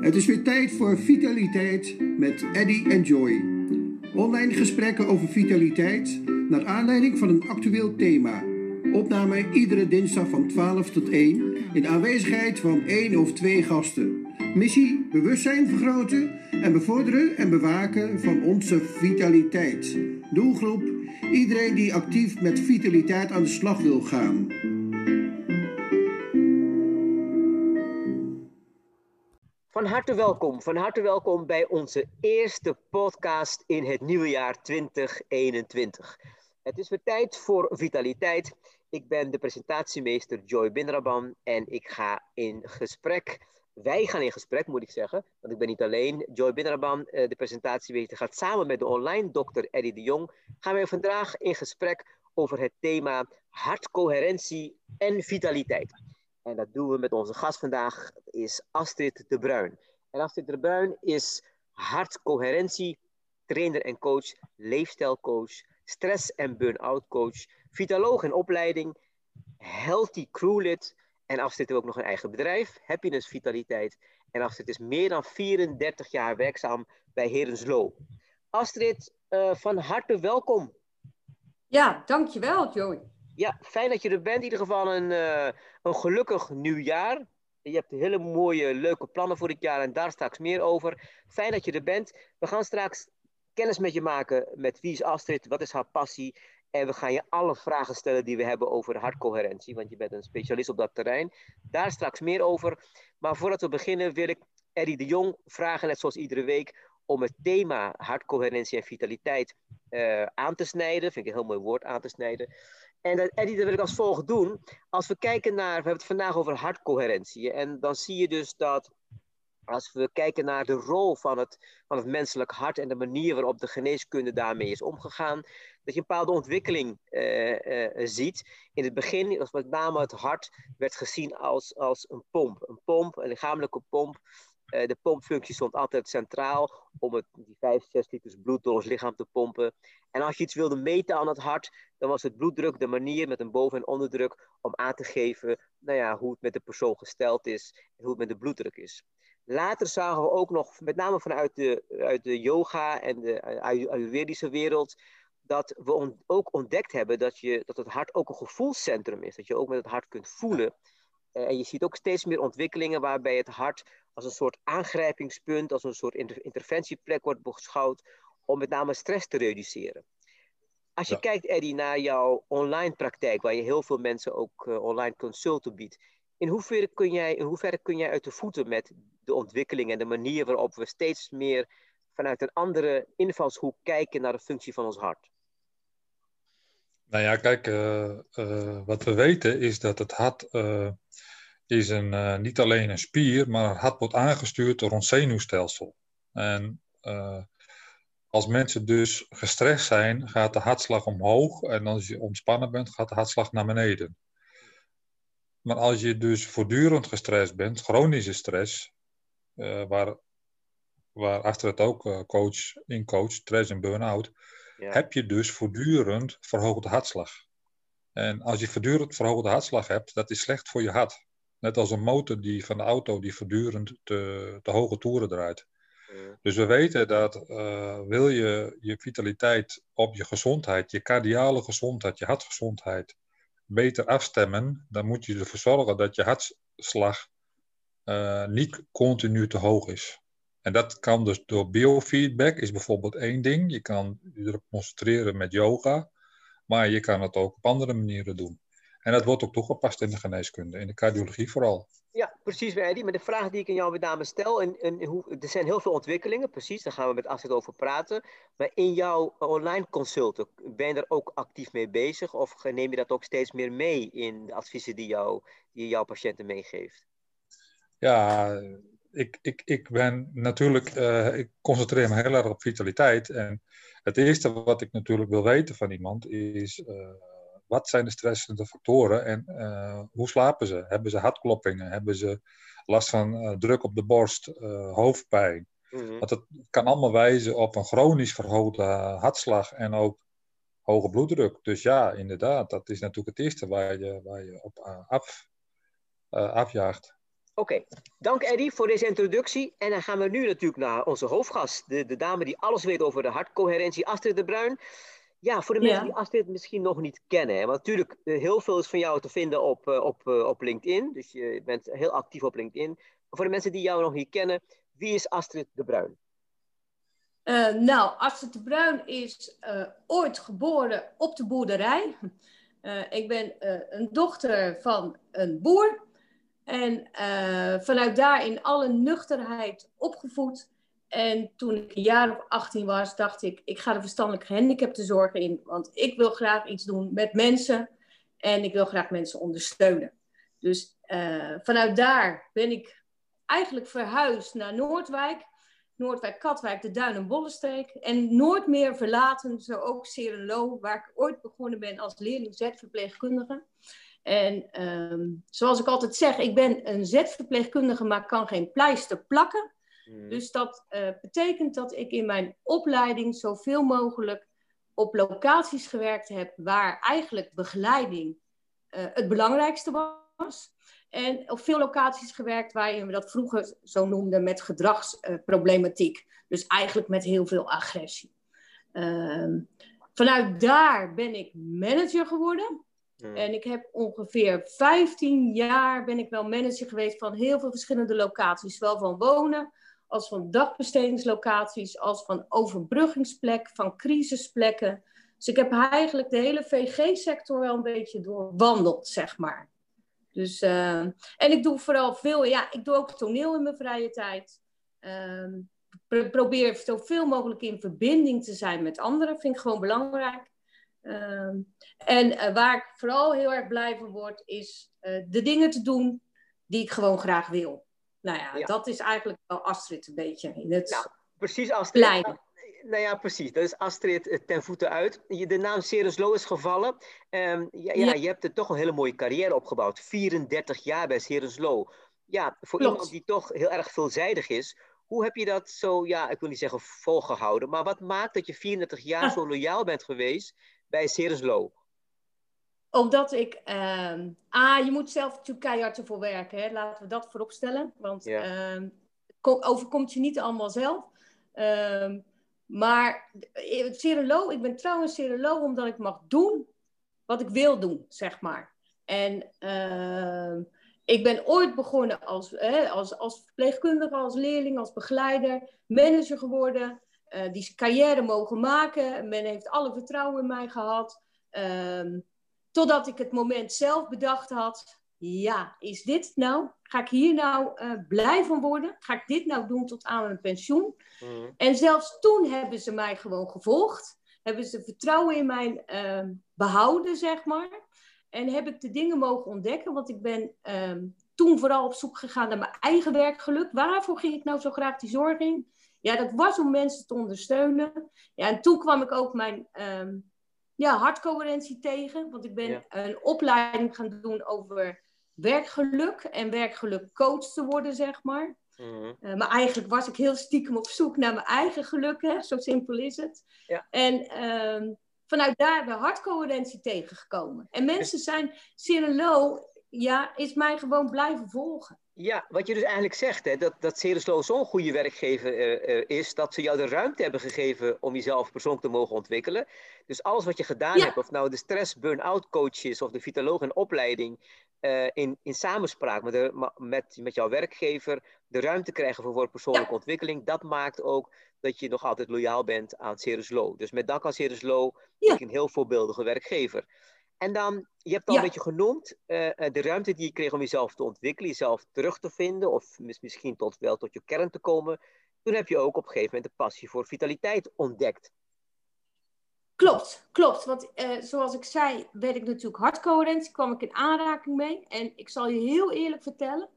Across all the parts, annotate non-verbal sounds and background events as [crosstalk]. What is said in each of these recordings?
Het is weer tijd voor Vitaliteit met Eddy en Joy. Online gesprekken over vitaliteit naar aanleiding van een actueel thema. Opname iedere dinsdag van 12 tot 1 in aanwezigheid van één of twee gasten. Missie bewustzijn vergroten en bevorderen en bewaken van onze vitaliteit. Doelgroep iedereen die actief met vitaliteit aan de slag wil gaan. Van harte welkom, van harte welkom bij onze eerste podcast in het nieuwe jaar 2021. Het is weer tijd voor vitaliteit. Ik ben de presentatiemeester Joy Binraban en ik ga in gesprek. Wij gaan in gesprek, moet ik zeggen, want ik ben niet alleen. Joy Binraban, eh, de presentatiemeester, gaat samen met de online dokter Eddie de Jong. Gaan wij vandaag in gesprek over het thema hartcoherentie en vitaliteit. En dat doen we met onze gast vandaag, is Astrid de Bruin. En Astrid de Bruin is hartcoherentie, trainer en coach, leefstijlcoach, stress- en burn-out coach, vitaloog in opleiding, healthy crewlid. En Astrid heeft ook nog een eigen bedrijf, Happiness Vitaliteit. En Astrid is meer dan 34 jaar werkzaam bij Herenslo. Astrid, uh, van harte welkom. Ja, dankjewel Joey. Ja, fijn dat je er bent. In ieder geval een, uh, een gelukkig nieuwjaar. Je hebt hele mooie, leuke plannen voor dit jaar en daar straks meer over. Fijn dat je er bent. We gaan straks kennis met je maken met wie is Astrid, wat is haar passie. En we gaan je alle vragen stellen die we hebben over hartcoherentie, want je bent een specialist op dat terrein. Daar straks meer over. Maar voordat we beginnen wil ik Eddie de Jong vragen, net zoals iedere week, om het thema hartcoherentie en vitaliteit uh, aan te snijden. Vind ik een heel mooi woord, aan te snijden. En dat, Eddie, dat wil ik als volgt doen. Als we kijken naar, we hebben het vandaag over hartcoherentie. En dan zie je dus dat als we kijken naar de rol van het, van het menselijk hart en de manier waarop de geneeskunde daarmee is omgegaan, dat je een bepaalde ontwikkeling uh, uh, ziet. In het begin was met name het hart werd gezien als, als een pomp. Een pomp, een lichamelijke pomp. Uh, de pompfunctie stond altijd centraal om het, die 5, 6 liters bloed door ons lichaam te pompen. En als je iets wilde meten aan het hart, dan was het bloeddruk de manier met een boven- en onderdruk om aan te geven nou ja, hoe het met de persoon gesteld is en hoe het met de bloeddruk is. Later zagen we ook nog, met name vanuit de, uit de yoga en de Ayurvedische wereld, dat we ook ontdekt hebben dat, je, dat het hart ook een gevoelscentrum is. Dat je ook met het hart kunt voelen. Uh, en je ziet ook steeds meer ontwikkelingen waarbij het hart als een soort aangrijpingspunt, als een soort inter interventieplek wordt beschouwd om met name stress te reduceren. Als je ja. kijkt, Eddie, naar jouw online praktijk, waar je heel veel mensen ook uh, online consulten biedt, in hoeverre, kun jij, in hoeverre kun jij uit de voeten met de ontwikkeling en de manier waarop we steeds meer vanuit een andere invalshoek kijken naar de functie van ons hart? Nou ja, kijk, uh, uh, wat we weten is dat het hart uh, is een, niet alleen een spier, maar het hart wordt aangestuurd door ons zenuwstelsel. En als mensen dus gestrest zijn, gaat de hartslag omhoog. En als je ontspannen bent, gaat de hartslag naar beneden. Maar als je dus voortdurend gestrest bent, chronische stress, waar, waar achter het ook coach, in coach, stress en burn-out, ja. heb je dus voortdurend verhoogde hartslag. En als je voortdurend verhoogde hartslag hebt, dat is slecht voor je hart. Net als een motor die, van de auto die voortdurend te, te hoge toeren draait. Ja. Dus we weten dat uh, wil je je vitaliteit op je gezondheid, je cardiale gezondheid, je hartgezondheid beter afstemmen, dan moet je ervoor zorgen dat je hartslag uh, niet continu te hoog is. En dat kan dus door biofeedback, is bijvoorbeeld één ding. Je kan je erop concentreren met yoga, maar je kan het ook op andere manieren doen. En dat wordt ook toegepast in de geneeskunde, in de cardiologie vooral. Ja, precies, Eddie. Maar de vraag die ik aan jou met name stel, en, en hoe, er zijn heel veel ontwikkelingen, precies, daar gaan we met Astrid over praten. Maar in jouw online consulten, ben je er ook actief mee bezig? Of neem je dat ook steeds meer mee in de adviezen die, jou, die jouw patiënten meegeeft? Ja, ik, ik, ik ben natuurlijk, uh, ik concentreer me heel erg op vitaliteit. En het eerste wat ik natuurlijk wil weten van iemand is... Uh, wat zijn de stressende factoren en uh, hoe slapen ze? Hebben ze hartkloppingen? Hebben ze last van druk op de borst, hoofdpijn? Mm-hmm. Want het kan allemaal wijzen op een chronisch verhoogde hartslag en ook hoge bloeddruk. Dus ja, inderdaad, dat is natuurlijk het eerste waar je, waar je op af, afjaagt. Oké, dank Eddy voor deze introductie. En dan gaan we nu natuurlijk naar onze hoofdgast, de, de dame die alles weet over de hartcoherentie, Astrid de Bruin. Ja, voor de mensen die Astrid misschien nog niet kennen. Hè? Want natuurlijk, eh, heel veel is van jou te vinden op, eh, op, eh, op LinkedIn. Dus je bent heel actief op LinkedIn. Maar voor de mensen die jou nog niet kennen, wie is Astrid de Bruin? nou, Astrid de Bruin is ooit geboren op de boerderij. ik ben een dochter van een boer. En vanuit daar in alle nuchterheid opgevoed. En toen ik een jaar of 18 was, dacht ik, ik ga de verstandelijke gehandicaptenzorg in. Want ik wil graag iets doen met mensen. En ik wil graag mensen ondersteunen. Dus uh, vanuit daar ben ik eigenlijk verhuisd naar Noordwijk. Noordwijk, Katwijk, de Duin en Bollenstreek. En nooit meer verlaten, zo ook Serenlo, waar ik ooit begonnen ben als leerling Z-verpleegkundige. En um, zoals ik altijd zeg, ik ben een Z-verpleegkundige, maar kan geen pleister plakken. Mm. Dus dat uh, betekent dat ik in mijn opleiding zoveel mogelijk op locaties gewerkt heb waar eigenlijk begeleiding uh, het belangrijkste was. En op veel locaties gewerkt waarin we dat vroeger zo noemden met gedragsproblematiek. Uh, dus eigenlijk met heel veel agressie. Ehm, vanuit daar ben ik manager geworden. En ik heb ongeveer 15 jaar ben ik wel manager geweest van heel veel verschillende locaties. Zowel van wonen als van dagbestedingslocaties, als van overbruggingsplek, van crisisplekken. Dus ik heb eigenlijk de hele VG-sector wel een beetje doorwandeld, zeg maar. Dus, uh, en ik doe vooral veel, ja, ik doe ook toneel in mijn vrije tijd. Uh, probeer zoveel mogelijk in verbinding te zijn met anderen, vind ik gewoon belangrijk. Uh, en uh, waar ik vooral heel erg blij van word, is uh, de dingen te doen die ik gewoon graag wil. Nou ja, dat is eigenlijk wel Astrid een beetje in het nou, precies Astrid. Kleine. Nou ja, precies. Dat is Astrid eh, ten voeten uit. De naam Cereslo is gevallen. Um, ja, ja, je hebt er toch een hele mooie carrière opgebouwd. 34 jaar bij Cereslo. Ja, voor iemand die toch heel erg veelzijdig is. Hoe heb je dat zo, ja, ik wil niet zeggen volgehouden. Maar wat maakt dat je 34 jaar ah. zo loyaal bent geweest bij Cereslo? Omdat ik, uh, ah, je moet zelf natuurlijk keihard ervoor werken. Hè? Laten we dat voorop stellen. Want ja. uh, overkomt je niet allemaal zelf. Uh, maar Cerelo, ik ben trouwens Cerelo omdat ik mag doen wat ik wil doen, zeg maar. En ehm, ik ben ooit begonnen als, hè, als, als verpleegkundige, als leerling, als begeleider, manager geworden. Uh, die carrière mogen maken. Men heeft alle vertrouwen in mij gehad. Um, Totdat ik het moment zelf bedacht had. Ja, is dit nou? Ga ik hier nou uh, blij van worden? Ga ik dit nou doen tot aan mijn pensioen? Mm. En zelfs toen hebben ze mij gewoon gevolgd. Hebben ze vertrouwen in mij uh, behouden, zeg maar. En heb ik de dingen mogen ontdekken. Want ik ben uh, toen vooral op zoek gegaan naar mijn eigen werkgeluk. Waarvoor ging ik nou zo graag die zorg in? Ja, dat was om mensen te ondersteunen. Ja, en toen kwam ik ook mijn ehm, ja, hartcoherentie tegen. Want ik ben een opleiding gaan doen over werkgeluk en werkgeluk coach te worden, zeg maar. Mm maar eigenlijk was ik heel stiekem op zoek naar mijn eigen geluk, hè? zo simpel is het. Ja. En uh, vanuit daar de hartcoherentie tegengekomen. En mensen [laughs] zijn, Cirilo, ja, is mij gewoon blijven volgen. Ja, wat je dus eigenlijk zegt, hè, dat, dat Cereslo zo'n goede werkgever uh, is, dat ze jou de ruimte hebben gegeven om jezelf persoonlijk te mogen ontwikkelen. Dus alles wat je gedaan hebt, of nou de stress burn-out coach is, of de vitaloog en opleiding, uh, in, in samenspraak met, de, met, met jouw werkgever, de ruimte krijgen voor, voor persoonlijke ontwikkeling, dat maakt ook dat je nog altijd loyaal bent aan Cereslo. Dus met dank aan Cereslo ben ik een heel voorbeeldige werkgever. En dan, je hebt al een beetje genoemd, uh, de ruimte die je kreeg om jezelf te ontwikkelen, jezelf terug te vinden, of misschien tot, wel tot je kern te komen. Toen heb je ook op een gegeven moment de passie voor vitaliteit ontdekt. Klopt, klopt. Want uh, zoals ik zei, werd ik natuurlijk hartcoherent, kwam ik in aanraking mee. En ik zal je heel eerlijk vertellen,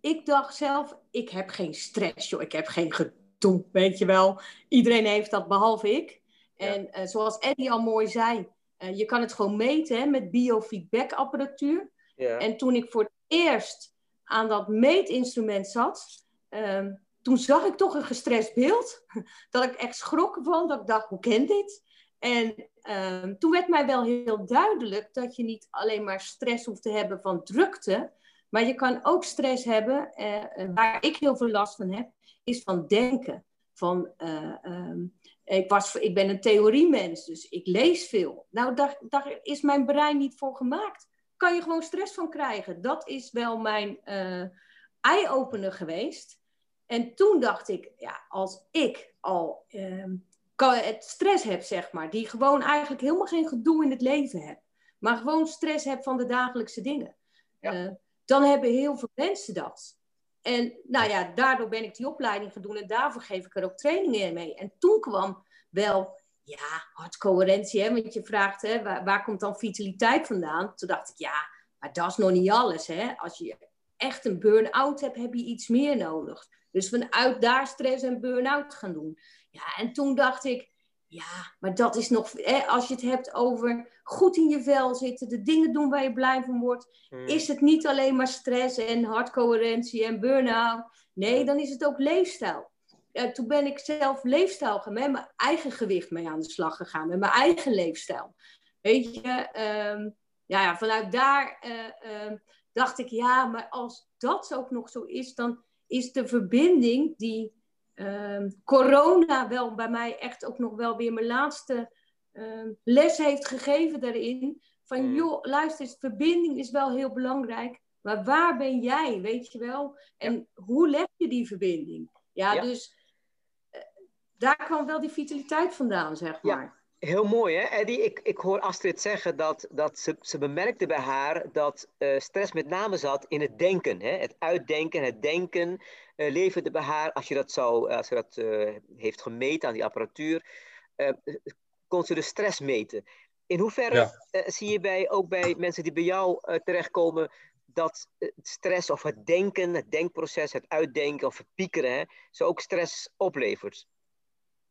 ik dacht zelf, ik heb geen stress, joh. Ik heb geen gedoe, weet je wel. Iedereen heeft dat, behalve ik. En uh, zoals Eddie al mooi zei, uh, je kan het gewoon meten hè, met biofeedback apparatuur. Ja. En toen ik voor het eerst aan dat meetinstrument zat, um, toen zag ik toch een gestrest beeld. [laughs] dat ik echt schrok van, dat ik dacht, hoe kent dit? En um, toen werd mij wel heel duidelijk dat je niet alleen maar stress hoeft te hebben van drukte, Maar je kan ook stress hebben, uh, waar ik heel veel last van heb, is van denken. Van, uh, ik, was, ik ben een theoriemens, dus ik lees veel. Nou, daar, daar is mijn brein niet voor gemaakt. Kan je gewoon stress van krijgen. Dat is wel mijn uh, eye-opener geweest. En toen dacht ik, ja, als ik al uh, het stress heb, zeg maar, die gewoon eigenlijk helemaal geen gedoe in het leven heb, maar gewoon stress heb van de dagelijkse dingen, ja. uh, dan hebben heel veel mensen dat. En nou ja, daardoor ben ik die opleiding gaan doen en daarvoor geef ik er ook trainingen mee. En toen kwam wel, ja, hartcoherentie, hè, want je vraagt, hè, waar, waar komt dan vitaliteit vandaan? Toen dacht ik, ja, maar dat is nog niet alles. Hè? Als je echt een burn-out hebt, heb je iets meer nodig. Dus vanuit daar stress en burn-out gaan doen. Ja, en toen dacht ik, ja, maar dat is nog, hè, als je het hebt over goed in je vel zitten, de dingen doen waar je blij van wordt, hmm. is het niet alleen maar stress en hartcoherentie en burn-out. Nee, dan is het ook leefstijl. Toen ben ik zelf leefstijl gaan, met mijn eigen gewicht mee aan de slag gegaan, met mijn eigen leefstijl. Weet je, um, ja, ja, vanuit daar uh, uh, dacht ik, ja, maar als dat ook nog zo is, dan is de verbinding die Ehm, corona wel bij mij echt ook nog wel weer mijn laatste ehm, les heeft gegeven daarin. Van mm. joh, luister eens, verbinding is wel heel belangrijk. Maar waar ben jij, weet je wel? En hoe leg je die verbinding? Ja, dus uh, daar kwam wel die vitaliteit vandaan, zeg maar. Ja. Heel mooi, hè, Eddie? Ik, ik hoor Astrid zeggen dat, dat ze, ze bemerkte bij haar dat uh, stress met name zat in het denken. Hè? Het uitdenken, het denken uh, leverde bij haar, als je dat, zou, als ze dat uh, heeft gemeten aan die apparatuur, kon ze de stress meten. In hoeverre zie je bij, ook bij mensen die bij jou terechtkomen dat stress of het denken, het denkproces, het uitdenken of het piekeren, hè, zo ook stress oplevert?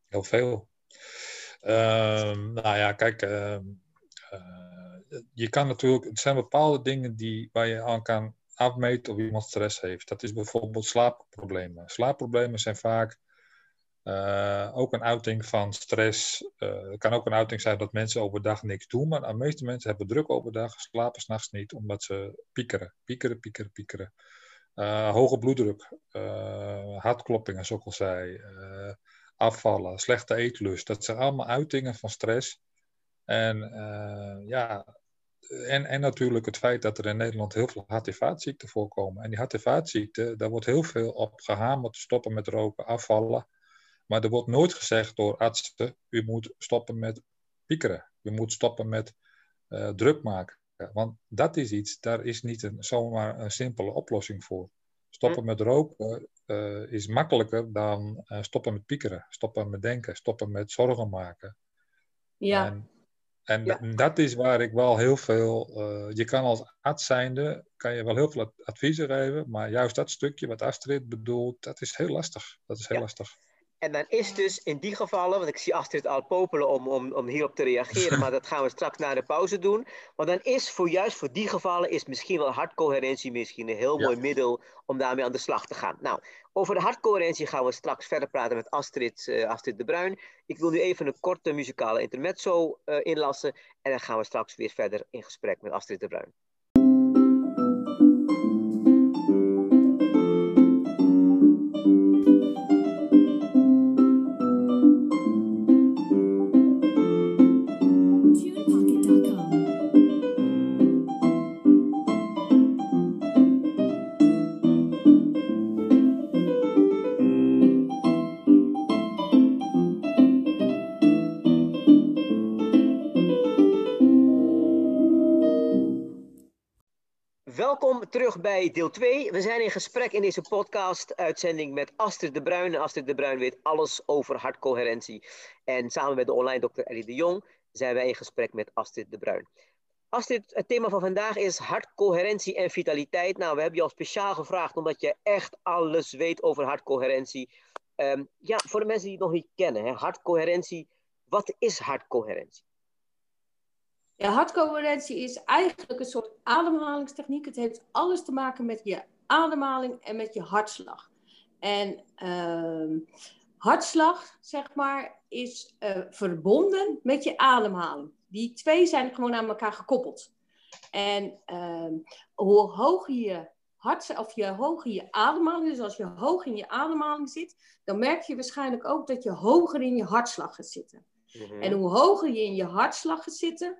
Heel veel. Ehm, nou ja, kijk, ehm, eh, je kan natuurlijk, er zijn bepaalde dingen die, waar je aan kan afmeten of iemand stress heeft. Dat is bijvoorbeeld slaapproblemen. Slaapproblemen zijn vaak uh, ook een uiting van stress. Uh, het kan ook een uiting zijn dat mensen overdag niks doen, maar de meeste mensen hebben druk overdag, slapen s'nachts niet, omdat ze piekeren, piekeren, piekeren, piekeren. Hoge bloeddruk, hartkloppingen, zoals ik al zei, afvallen, slechte eetlust. Dat zijn allemaal uitingen van stress. En uh, ja, en, en natuurlijk het feit dat er in Nederland heel veel hart- en vaatziekten voorkomen. En die hart- en vaatziekten, daar wordt heel veel op gehamerd, stoppen met roken, afvallen. Maar er wordt nooit gezegd door artsen, u moet stoppen met piekeren. U moet stoppen met uh, druk maken. Want dat is iets, daar is niet een, zomaar een simpele oplossing voor. Stoppen hm. met roken uh, is makkelijker dan uh, stoppen met piekeren, stoppen met denken, stoppen met zorgen maken. Ja. En, en ja. dat is waar ik wel heel veel. Uh, je kan als arts zijnde kan je wel heel veel adviezen geven, maar juist dat stukje wat Astrid bedoelt, dat is heel lastig. Dat is heel ja. lastig. En dan is dus in die gevallen, want ik zie Astrid al popelen om, om, om hierop te reageren, [laughs] maar dat gaan we straks na de pauze doen. Want dan is voor juist voor die gevallen is misschien wel hartcoherentie misschien een heel mooi middel om daarmee aan de slag te gaan. Nou, over de hartcoherentie gaan we straks verder praten met Astrid, uh, Astrid de Bruin. Ik wil nu even een korte muzikale intermezzo uh, inlassen en dan gaan we straks weer verder in gesprek met Astrid de Bruin. Terug bij deel 2. We zijn in gesprek in deze podcast-uitzending met Astrid de Bruin. Astrid de Bruin weet alles over hartcoherentie. En samen met de online dokter Ellie de Jong zijn wij in gesprek met Astrid de Bruin. Astrid, het thema van vandaag is hartcoherentie en vitaliteit. Nou, we hebben je al speciaal gevraagd omdat je echt alles weet over hartcoherentie. Um, ja, voor de mensen die het nog niet kennen, hè, hartcoherentie. Wat is hartcoherentie? Ja, hartcoherentie is eigenlijk een soort ademhalingstechniek. Het heeft alles te maken met je ademhaling en met je hartslag. En uh, hartslag, zeg maar, is uh, verbonden met je ademhaling. Die twee zijn gewoon aan elkaar gekoppeld. En uh, hoe hoger je hart, of je hoog in je ademhaling, dus als je hoog in je ademhaling zit, dan merk je waarschijnlijk ook dat je hoger in je hartslag gaat zitten. Mhm. En hoe hoger je in je hartslag gaat zitten,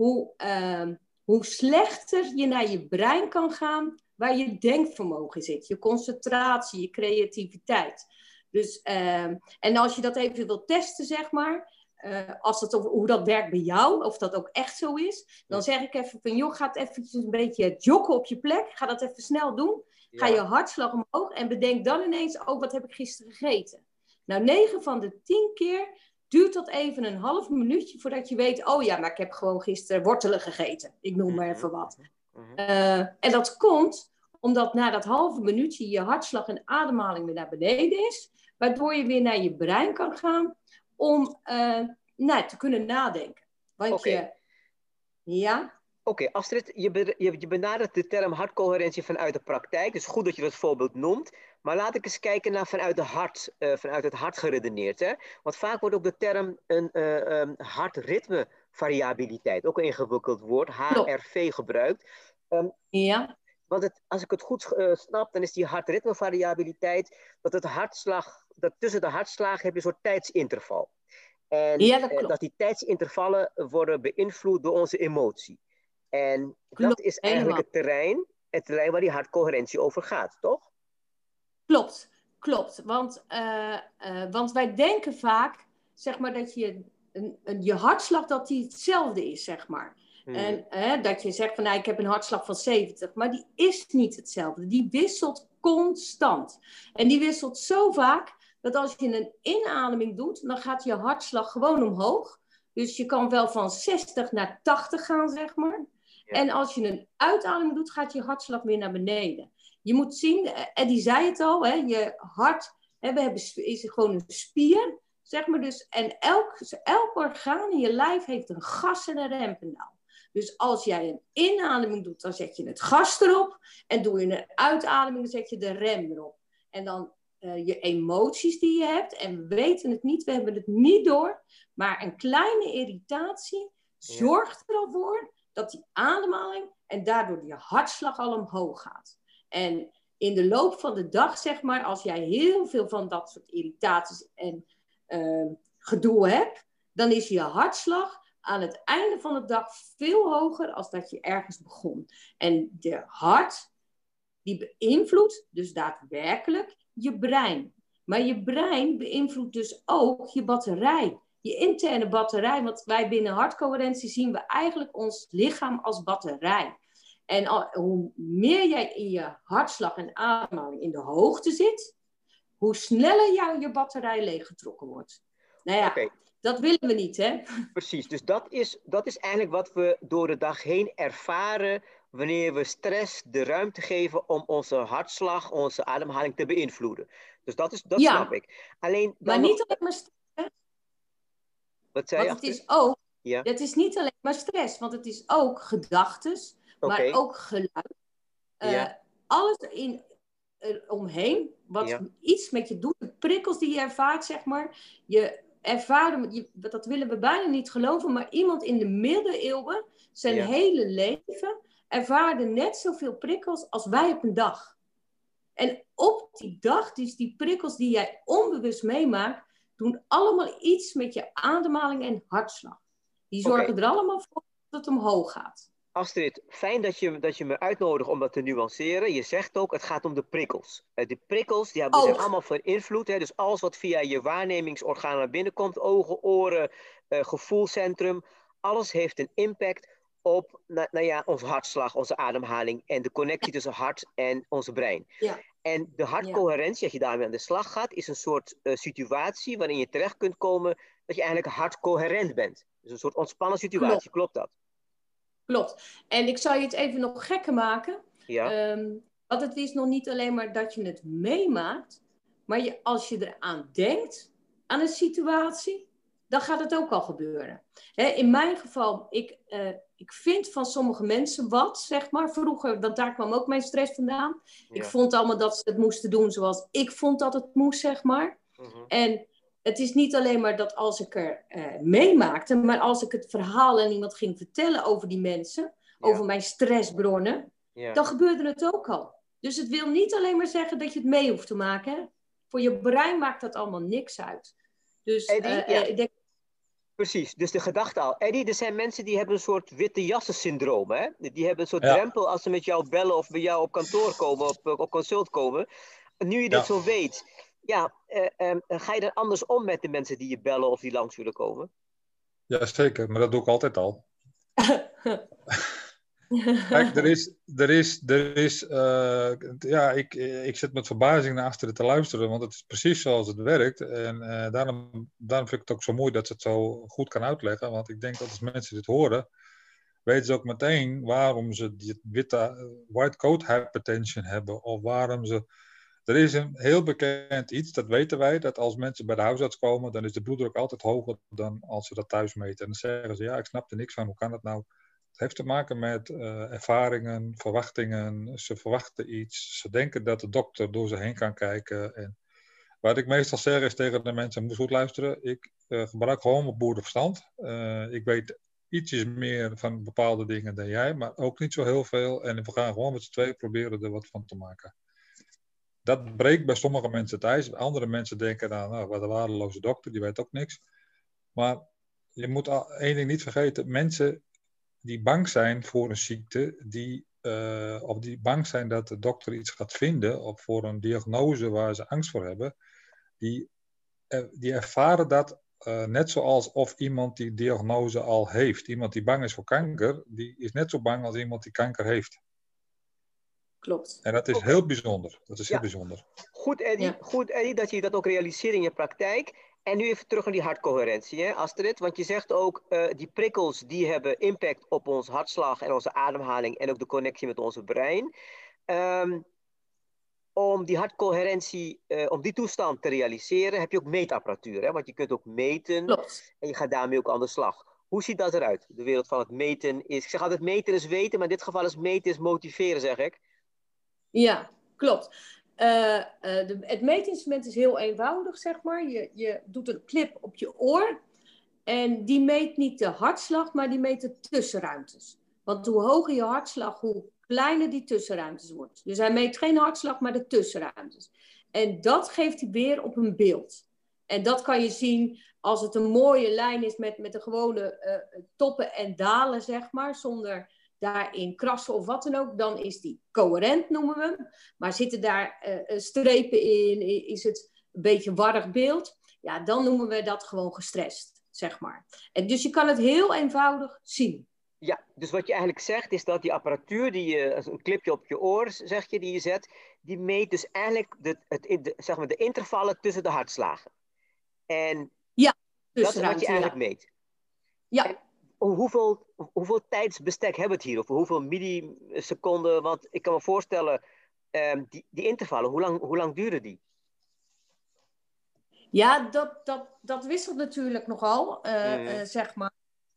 hoe, ehm, hoe slechter je naar je brein kan gaan, waar je denkvermogen zit, je concentratie, je creativiteit. Dus, ehm, en als je dat even wilt testen, zeg maar, eh, als het, over hoe dat werkt bij jou, of dat ook echt zo is, dan zeg ik even van, joh, ga het eventjes een beetje joggen op je plek, ga dat even snel doen, ga Ja. je hartslag omhoog en bedenk dan ineens, oh, wat heb ik gisteren gegeten? Nou, 9 van de 10 keer duurt dat even een half minuutje voordat je weet, oh ja, maar ik heb gewoon gisteren wortelen gegeten. Ik noem maar even wat. Mhm. Eh, en dat komt omdat na dat halve minuutje je hartslag en ademhaling weer naar beneden is, waardoor je weer naar je brein kan gaan om eh, nou, te kunnen nadenken. Want je, ja, Oké, Astrid, je, be- je, je benadert de term hartcoherentie vanuit de praktijk. Dus goed dat je dat voorbeeld noemt. Maar laat ik eens kijken naar vanuit, de hart, eh, vanuit het hart geredeneerd. Hè? Want vaak wordt ook de term een um, hartritmevariabiliteit, ook een ingewikkeld woord, HRV, gebruikt. ja, Want het, als ik het goed eh, snap, dan is die hartritmevariabiliteit dat het hartslag, dat tussen de hartslagen heb je een soort tijdsinterval. En Ja, dat klopt. dat die tijdsintervallen worden beïnvloed door onze emotie. En dat is eigenlijk het terrein, het terrein waar die hartcoherentie over gaat, toch? Klopt. Klopt. Want, eh, eh, want wij denken vaak, zeg maar, dat je, een, een, je hartslag dat die hetzelfde is, zeg maar. Hmm. En dat je zegt van nou, ik heb een hartslag van 70, maar die is niet hetzelfde. Die wisselt constant. En die wisselt zo vaak dat als je een inademing doet, dan gaat je hartslag gewoon omhoog. Dus je kan wel van 60 naar 80 gaan, zeg maar. Ja. En als je een uitademing doet, gaat je hartslag weer naar beneden. Je moet zien, Eddie zei het al, hè, je hart hè, we hebben, is gewoon een spier, zeg maar. Dus, en elk, elk orgaan in je lijf heeft een gas- en een rempedaal. Dus als jij een inademing doet, dan zet je het gas erop. En doe je een uitademing, dan zet je de rem erop. En dan eh, je emoties die je hebt. En we weten het niet, we hebben het niet door. Maar een kleine irritatie zorgt er al voor dat die ademhaling en daardoor je hartslag al omhoog gaat. En in de loop van de dag, zeg maar, als jij heel veel van dat soort irritaties en eh, gedoe hebt, dan is je hartslag aan het einde van de dag veel hoger als dat je ergens begon. En de hart, die beïnvloedt dus daadwerkelijk je brein. Maar je brein beïnvloedt dus ook je batterij. Je interne batterij, want wij binnen hartcoherentie zien we eigenlijk ons lichaam als batterij. En al, hoe meer jij in je hartslag en ademhaling in de hoogte zit, hoe sneller jou je batterij leeggetrokken wordt. Nou ja, dat willen we niet, hè? Precies, dus dat is, dat is eigenlijk wat we door de dag heen ervaren wanneer we stress de ruimte geven om onze hartslag, onze ademhaling te beïnvloeden. Dus dat, is, dat Ja. snap ik. Alleen Maar nog- niet alleen maar stress, wat zei je? want het Astrid? is ook, Ja. het is niet alleen maar stress, want het is ook maar ook geluid. Eh, Ja. Alles in, er omheen, wat Ja. iets met je doet, de prikkels die je ervaart, zeg maar. Je ervaart, je, dat willen we bijna niet geloven, maar iemand in de middeleeuwen, zijn Ja. hele leven, ervaarde net zoveel prikkels als wij op een dag. En op die dag, dus die prikkels die jij onbewust meemaakt, doen allemaal iets met je ademhaling en hartslag. Die zorgen er allemaal voor dat het omhoog gaat. Astrid, fijn dat je, dat je me uitnodigt om dat te nuanceren. Je zegt ook, het gaat om de prikkels. Eh, de prikkels die hebben, zijn allemaal van invloed. Hè? Dus alles wat via je waarnemingsorganen naar binnen komt, ogen, oren, eh, gevoelscentrum, alles heeft een impact op nou, nou ja, onze hartslag, onze ademhaling en de connectie tussen hart en onze brein. Ja. En de hartcoherentie, als je daarmee aan de slag gaat, is een soort eh, situatie waarin je terecht kunt komen dat je eigenlijk hartcoherent bent. Dus een soort ontspannen situatie, klopt dat? Klopt. En ik zal je het even nog gekker maken. Ja. Ehm, want het is nog niet alleen maar dat je het meemaakt, maar je, als je eraan denkt, aan een situatie, dan gaat het ook al gebeuren. Hè, in mijn geval, ik, eh, ik vind van sommige mensen wat, zeg maar. Vroeger, want daar kwam ook mijn stress vandaan. Ik vond allemaal dat ze het moesten doen zoals ik vond dat het moest, zeg maar. Mhm. En het is niet alleen maar dat als ik er eh, meemaakte, maar als ik het verhaal aan iemand ging vertellen over die mensen, Ja. over mijn stressbronnen, Ja. dan gebeurde het ook al. Dus het wil niet alleen maar zeggen dat je het mee hoeft te maken. Hè? Voor je brein maakt dat allemaal niks uit. Dus Eddie, eh, ja. eh, ik denk, Precies, dus de gedachte al. Eddie, er zijn mensen die hebben een soort witte jassen syndroom. Hè? Die hebben een soort Ja. drempel als ze met jou bellen of bij jou op kantoor komen, op, op consult komen. Nu je dit Ja. zo weet, ja, eh, eh, ga je er anders om met de mensen die je bellen of die langs willen komen? Ja, zeker, maar dat doe ik altijd al. [laughs] Kijk, er is, er is, er is eh, ja, ik, ik zit met verbazing naar achteren te luisteren, want het is precies zoals het werkt. En eh, daarom, daarom vind ik het ook zo mooi dat ze het zo goed kan uitleggen, want ik denk dat als mensen dit horen, weten ze ook meteen waarom ze die witte white coat hypertension hebben, of waarom ze... Er is een heel bekend iets, dat weten wij, dat als mensen bij de huisarts komen, dan is de bloeddruk altijd hoger dan als ze dat thuis meten. En dan zeggen ze, ja, ik snap er niks van, hoe kan dat nou? Het heeft te maken met eh, ervaringen, verwachtingen. Ze verwachten iets. Ze denken dat de dokter door ze heen kan kijken. En wat ik meestal zeg is tegen de mensen: moet goed luisteren. Ik eh, gebruik gewoon mijn boerenverstand. Eh, ik weet ietsjes meer van bepaalde dingen dan jij, maar ook niet zo heel veel. En we gaan gewoon met z'n tweeën proberen er wat van te maken. Dat breekt bij sommige mensen ijs. Andere mensen denken dan, nou, wat een waardeloze dokter, die weet ook niks. Maar je moet één ding niet vergeten: mensen die bang zijn voor een ziekte, die, eh, of die bang zijn dat de dokter iets gaat vinden, of voor een diagnose waar ze angst voor hebben, die, eh, die ervaren dat eh, net zoals of iemand die diagnose al heeft. Iemand die bang is voor kanker, die is net zo bang als iemand die kanker heeft. Klopt. En dat is heel bijzonder. Dat is heel bijzonder. Goed, Eddie, Ja. goed, Eddie, dat je dat ook realiseert in je praktijk. En nu even terug naar die hartcoherentie, hè, Astrid. Want je zegt ook, eh, die prikkels die hebben impact op ons hartslag en onze ademhaling en ook de connectie met onze brein. Ehm, om die hartcoherentie, eh, om die toestand te realiseren, heb je ook meetapparatuur. Hè? Want je kunt ook meten Klopt. en je gaat daarmee ook aan de slag. Hoe ziet dat eruit? De wereld van het meten is, ik zeg altijd meten is weten, maar in dit geval is meten is motiveren, zeg ik. Ja, klopt. Eh, eh, de, het meetinstrument is heel eenvoudig, zeg maar. Je, je doet een clip op je oor. En die meet niet de hartslag, maar die meet de tussenruimtes. Want hoe hoger je hartslag, hoe kleiner die tussenruimtes wordt. Dus hij meet geen hartslag, maar de tussenruimtes. En dat geeft hij weer op een beeld. En dat kan je zien als het een mooie lijn is met, met de gewone eh, toppen en dalen, zeg maar. Zonder daarin krassen of wat dan ook, dan is die coherent, noemen we hem. Maar zitten daar eh, strepen in, is het een beetje warrig beeld, ja, dan noemen we dat gewoon gestrest, zeg maar. En dus je kan het heel eenvoudig zien. Ja, dus wat je eigenlijk zegt is dat die apparatuur die je, als een clipje op je oor zeg je, die je zet, die meet dus eigenlijk de, het, de, zeg maar de intervallen tussen de hartslagen. En dat is wat je eigenlijk ja. meet. Ja, Hoeveel, hoeveel tijdsbestek hebben we het hier? Of hoeveel milliseconden? Want ik kan me voorstellen, ehm, die, die intervallen, hoe lang, hoe lang duren die? Ja, dat, dat, dat wisselt natuurlijk nogal, eh, Mhm. eh, zeg maar.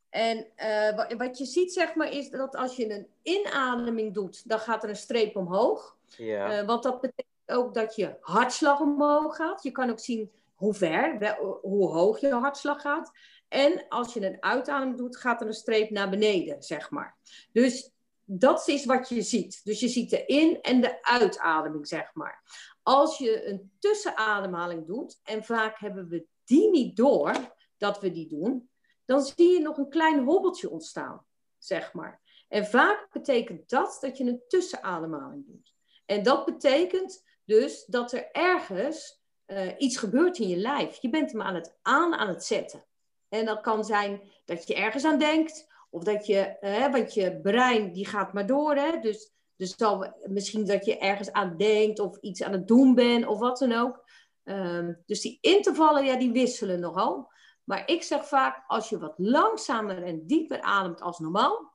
En eh, wa- wat je ziet, zeg maar, is dat als je een inademing doet, dan gaat er een streep omhoog. Ja. Want dat betekent ook dat je hartslag omhoog gaat. Je kan ook zien hoe ver, hoe hoog je hartslag gaat. En als je een uitademing doet, gaat er een streep naar beneden, zeg maar. Dus dat is wat je ziet. Dus je ziet de in- en de uitademing, zeg maar. Als je een tussenademhaling doet, en vaak hebben we die niet door, dat we die doen, dan zie je nog een klein hobbeltje ontstaan, zeg maar. En vaak betekent dat dat je een tussenademhaling doet. En dat betekent dus dat er ergens eh, iets gebeurt in je lijf. Je bent hem aan het aan aan het zetten. En dat kan zijn dat je ergens aan denkt, of dat je, want je brein die gaat maar door. Hè? Dus, dus zal, misschien dat je ergens aan denkt of iets aan het doen bent of wat dan ook. Ehm, dus die intervallen, ja, die wisselen nogal. Maar ik zeg vaak, als je wat langzamer en dieper ademt als normaal,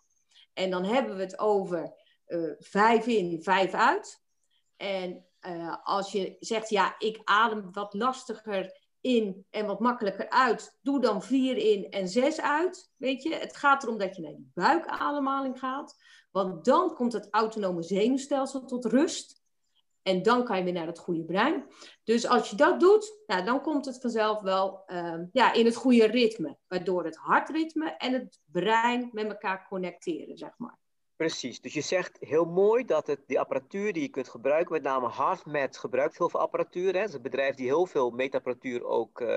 en dan hebben we het over eh, vijf in, vijf uit. En eh, als je zegt, ja, ik adem wat lastiger in en wat makkelijker uit, doe dan vier in en zes uit. Weet je, het gaat erom dat je naar die buikademhaling gaat. Want dan komt het autonome zenuwstelsel tot rust. En dan kan je weer naar het goede brein. Dus als je dat doet, nou, dan komt het vanzelf wel ehm, ja, in het goede ritme. Waardoor het hartritme en het brein met elkaar connecteren, zeg maar. Precies, dus je zegt heel mooi dat het, die apparatuur die je kunt gebruiken, met name HeartMath gebruikt heel veel apparatuur. Hè? Het is een bedrijf die heel veel meetapparatuur ook uh,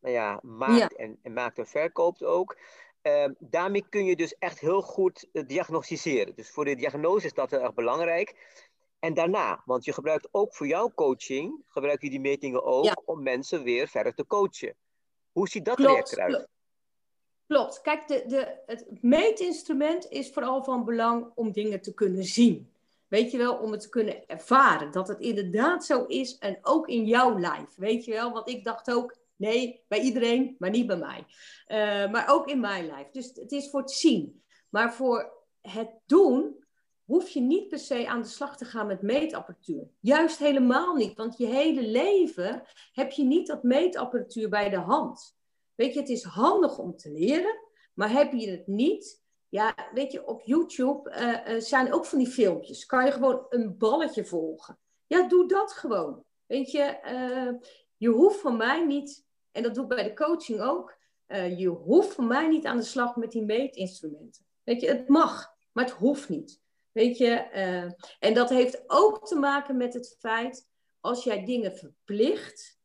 nou ja, maakt En, en, maakt en verkoopt ook. Uh, daarmee kun je dus echt heel goed uh, diagnosticeren. Dus voor de diagnose is dat heel erg belangrijk. En daarna, want je gebruikt ook voor jouw coaching, gebruik je die metingen ook ja. om mensen weer verder te coachen. Hoe ziet dat klopt, eruit? Klopt. Kijk, de, de, het meetinstrument is vooral van belang om dingen te kunnen zien. Weet je wel, om het te kunnen ervaren. Dat het inderdaad zo is en ook in jouw lijf. Weet je wel, want ik dacht ook, nee, bij iedereen, maar niet bij mij. Uh, maar ook in mijn lijf. Dus het is voor het zien. Maar voor het doen hoef je niet per se aan de slag te gaan met meetapparatuur. Juist helemaal niet, want je hele leven heb je niet dat meetapparatuur bij de hand. Weet je, het is handig om te leren, maar heb je het niet, ja, weet je, op YouTube uh, zijn ook van die filmpjes. Kan je gewoon een balletje volgen. Ja, doe dat gewoon. Weet je, uh, je hoeft van mij niet, en dat doe ik bij de coaching ook, je hoeft van mij niet aan de slag met die meetinstrumenten. Weet je, het mag, maar het hoeft niet. Weet je, en dat heeft ook te maken met het feit, als jij dingen verplicht,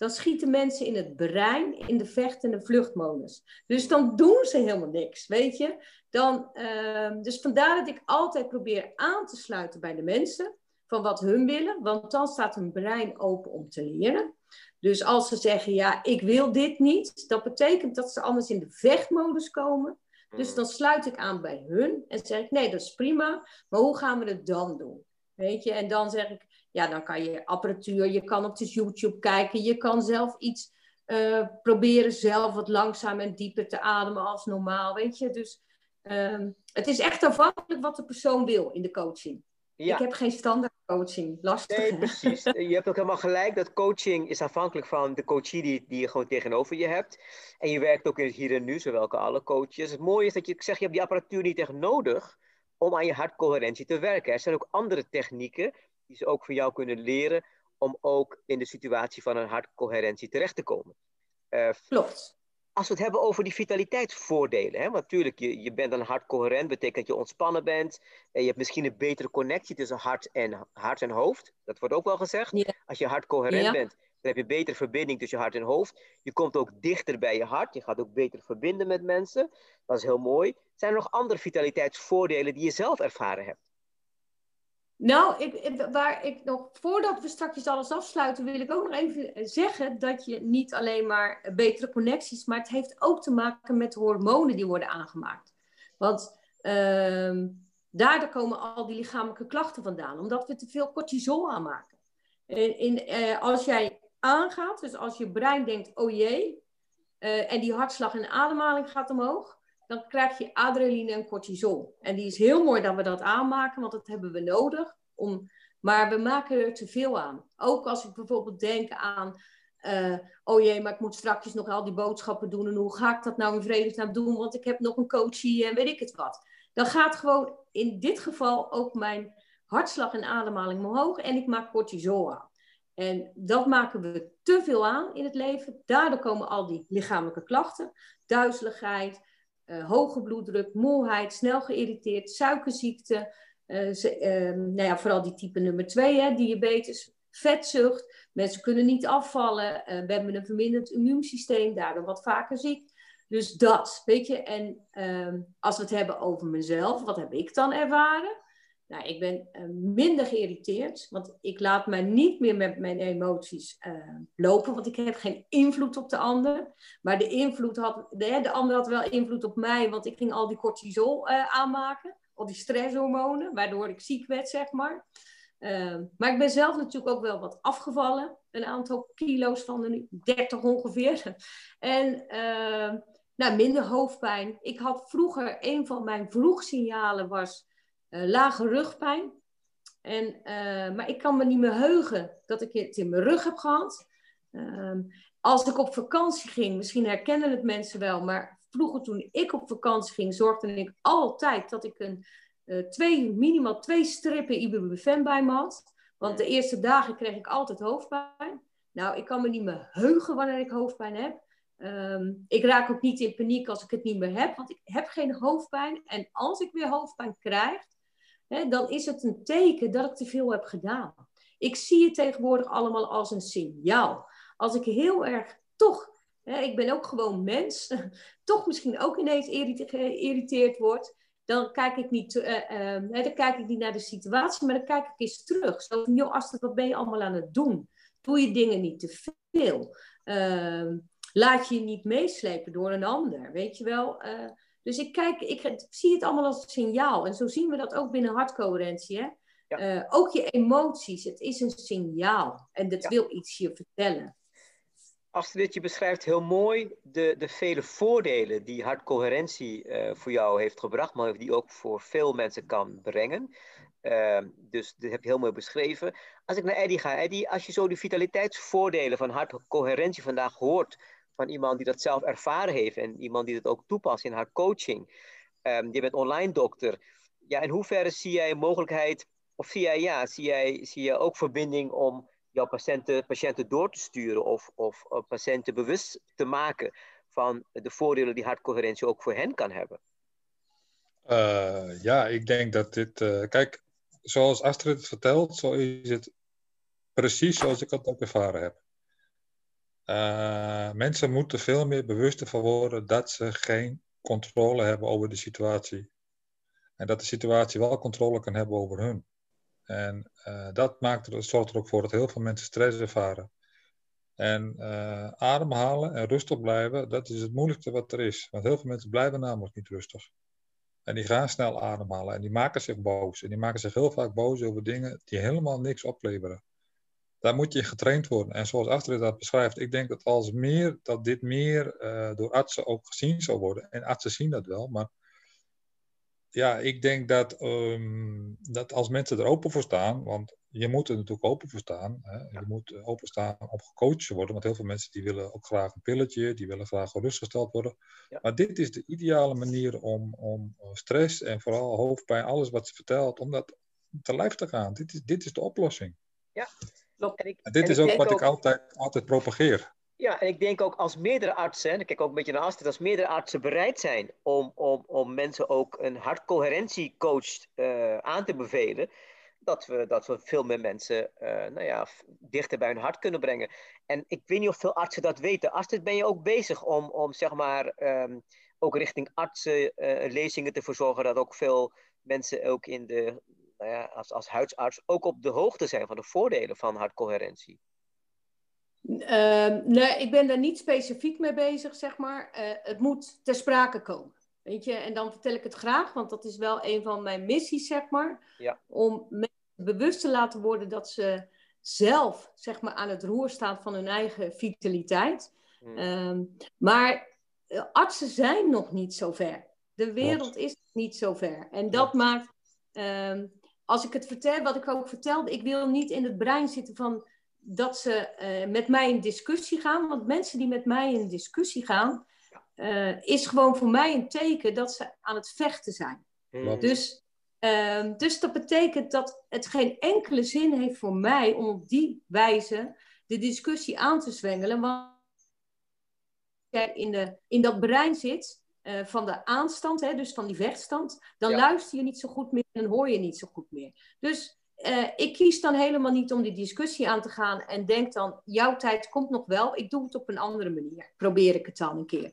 dan schieten mensen in het brein in de vecht- en de vluchtmodus. Dus dan doen ze helemaal niks, weet je. Dan, uh, dus vandaar dat ik altijd probeer aan te sluiten bij de mensen van wat hun willen, want dan staat hun brein open om te leren. Dus als ze zeggen, ja, ik wil dit niet, dat betekent dat ze anders in de vechtmodus komen. Dus dan sluit ik aan bij hun en zeg ik, nee, dat is prima, maar hoe gaan we het dan doen? Weet je, en dan zeg ik, ja, dan kan je apparatuur, je kan op de YouTube kijken, je kan zelf iets uh, proberen, zelf wat langzaam en dieper te ademen als normaal, weet je. Dus um, het is echt afhankelijk wat de persoon wil in de coaching. Ja. Ik heb geen standaard coaching, lastig. Nee, precies. [laughs] je hebt ook helemaal gelijk dat coaching is afhankelijk van de coachie die, die je gewoon tegenover je hebt. En je werkt ook in het hier en nu, zowel als alle coaches. Het mooie is dat je, ik zeg, je hebt die apparatuur niet echt nodig om aan je hartcoherentie te werken. Er zijn ook andere technieken die ze ook voor jou kunnen leren om ook in de situatie van een hartcoherentie terecht te komen. Uh, Klopt als we het hebben over die vitaliteitsvoordelen. Hè? Want natuurlijk, je, je bent dan hartcoherent, betekent dat je ontspannen bent. En je hebt misschien een betere connectie tussen hart en, hart en hoofd. Dat wordt ook wel gezegd. Ja. Als je hartcoherent Ja. bent, dan heb je betere verbinding tussen hart en hoofd. Je komt ook dichter bij je hart. Je gaat ook beter verbinden met mensen. Dat is heel mooi. Zijn er nog andere vitaliteitsvoordelen die je zelf ervaren hebt? Nou, ik, waar ik nog, voordat we straks alles afsluiten, wil ik ook nog even zeggen dat je niet alleen maar betere connecties, maar het heeft ook te maken met hormonen die worden aangemaakt. Want ehm, daardoor komen al die lichamelijke klachten vandaan, omdat we te veel cortisol aanmaken. In, eh, als jij aangaat, dus als je brein denkt, oh jee, eh, en die hartslag en ademhaling gaat omhoog, dan krijg je adrenaline en cortisol. En die is heel mooi dat we dat aanmaken, want dat hebben we nodig. Om, maar we maken er te veel aan. Ook als ik bijvoorbeeld denk aan, eh, oh jee, maar ik moet straks nog al die boodschappen doen. En hoe ga ik dat nou in vredesnaam doen? Want ik heb nog een coachie en weet ik het wat. Dan gaat gewoon in dit geval ook mijn hartslag en ademhaling omhoog. En ik maak cortisol aan. En dat maken we te veel aan in het leven. Daardoor komen al die lichamelijke klachten. Duizeligheid, uh, hoge bloeddruk, moeheid, snel geïrriteerd, suikerziekte. Ze, uh, nou ja, vooral die type nummer 2, hè, diabetes, vetzucht. Mensen kunnen niet afvallen. we hebben een verminderd immuunsysteem, daardoor wat vaker ziek. Dus dat, weet je. En ehm, als we het hebben over mezelf, wat heb ik dan ervaren? Nou, ik ben uh, minder geïrriteerd, want ik laat mij niet meer met mijn emoties uh, lopen, want ik heb geen invloed op de ander. Maar de invloed had, de, de ander had wel invloed op mij, want ik ging al die cortisol uh, aanmaken, al die stresshormonen, waardoor ik ziek werd, zeg maar. Maar ik ben zelf natuurlijk ook wel wat afgevallen, een aantal kilo's van de 30 ongeveer. [laughs] en nou, minder hoofdpijn. Ik had vroeger, een van mijn vroegsignalen was lage rugpijn. En, uh, maar ik kan me niet meer heugen dat ik het in mijn rug heb gehad. Uh, als ik op vakantie ging, misschien herkennen het mensen wel, maar vroeger toen ik op vakantie ging, zorgde ik altijd dat ik een, uh, twee, minimaal twee strippen ibuprofen bij me had. Want de eerste dagen kreeg ik altijd hoofdpijn. Nou, ik kan me niet meer heugen wanneer ik hoofdpijn heb. Ehm, ik raak ook niet in paniek als ik het niet meer heb, want ik heb geen hoofdpijn. En als ik weer hoofdpijn krijg, hè, dan is het een teken dat ik te veel heb gedaan. Ik zie het tegenwoordig allemaal als een signaal. Als ik heel erg toch, hè, ik ben ook gewoon mens, [laughs] toch misschien ook ineens geïrriteerd word, dan kijk ik niet, uh, uh, dan kijk ik niet naar de situatie, maar dan kijk ik eens terug. Zo van, joh, Astrid, wat ben je allemaal aan het doen? Doe je dingen niet te veel? Uh, laat je je niet meeslepen door een ander, weet je wel? Dus ik kijk, ik zie het allemaal als een signaal. En zo zien we dat ook binnen hartcoherentie. Hè? Ja. Uh, ook je emoties, het is een signaal. En dat ja. wil iets je vertellen. Astrid, je beschrijft heel mooi de, de vele voordelen die hartcoherentie uh, voor jou heeft gebracht, maar die ook voor veel mensen kan brengen. Uh, dus dat heb je heel mooi beschreven. Als ik naar Eddie ga, Eddie, als je zo de vitaliteitsvoordelen van hartcoherentie vandaag hoort van iemand die dat zelf ervaren heeft en iemand die dat ook toepast in haar coaching. Um, je bent online dokter. Ja, in hoeverre zie jij mogelijkheid, of zie jij, ja, zie jij, zie jij ook verbinding om jouw patiënten, patiënten door te sturen of, of, of patiënten bewust te maken van de voordelen die hartcoherentie ook voor hen kan hebben? Uh, ja, ik denk dat dit. Uh, kijk, zoals Astrid het vertelt, zo is het precies zoals ik het ook ervaren heb. Uh, mensen moeten veel meer bewust van worden dat ze geen controle hebben over de situatie. En dat de situatie wel controle kan hebben over hun. En uh, dat maakt er, zorgt er ook voor dat heel veel mensen stress ervaren. En uh, ademhalen en rustig blijven, dat is het moeilijkste wat er is. Want heel veel mensen blijven namelijk niet rustig. En die gaan snel ademhalen en die maken zich boos. En die maken zich heel vaak boos over dingen die helemaal niks opleveren daar moet je getraind worden. En zoals Astrid dat beschrijft, ik denk dat, als meer, dat dit meer uh, door artsen ook gezien zou worden. En artsen zien dat wel, maar ja, ik denk dat, um, dat als mensen er open voor staan, want je moet er natuurlijk open voor staan. Hè? Je moet openstaan om gecoacht te worden, want heel veel mensen die willen ook graag een pilletje, die willen graag gerustgesteld worden. Ja. Maar dit is de ideale manier om, om stress en vooral hoofdpijn, alles wat ze vertelt, om dat te lijf te gaan. Dit is, dit is de oplossing. Ja, Klopt. En ik, dit en is ook wat ook, ik altijd, altijd propageer. Ja, en ik denk ook als meerdere artsen, en ik kijk ook een beetje naar Astrid, als meerdere artsen bereid zijn om, om, om mensen ook een hartcoherentiecoach uh, aan te bevelen, dat we, dat we veel meer mensen uh, nou ja, dichter bij hun hart kunnen brengen. En ik weet niet of veel artsen dat weten. Astrid, ben je ook bezig om, om zeg maar, um, ook richting artsen uh, lezingen te verzorgen, dat ook veel mensen ook in de nou ja, als, als huidsarts ook op de hoogte zijn van de voordelen van hartcoherentie? Uh, nee, ik ben daar niet specifiek mee bezig, zeg maar. Uh, het moet ter sprake komen. Weet je, en dan vertel ik het graag, want dat is wel een van mijn missies, zeg maar. Ja. Om mensen bewust te laten worden dat ze zelf, zeg maar, aan het roer staan van hun eigen vitaliteit. Hmm. Uh, maar eh, artsen zijn nog niet zo ver. De wereld is niet zo ver. En dat maakt ehm, als ik het vertel, wat ik ook vertelde, ik wil niet in het brein zitten van dat ze uh, met mij in discussie gaan. Want mensen die met mij in discussie gaan, uh, is gewoon voor mij een teken dat ze aan het vechten zijn. Dus, uh, dus dat betekent dat het geen enkele zin heeft voor mij om op die wijze de discussie aan te zwengelen. Want jij in, de, in dat brein zit, uh, van de aanstand, hè, dus van die vechtstand, dan ja. luister je niet zo goed meer en hoor je niet zo goed meer. Dus uh, ik kies dan helemaal niet om die discussie aan te gaan en denk dan, jouw tijd komt nog wel, ik doe het op een andere manier. Probeer ik het dan een keer.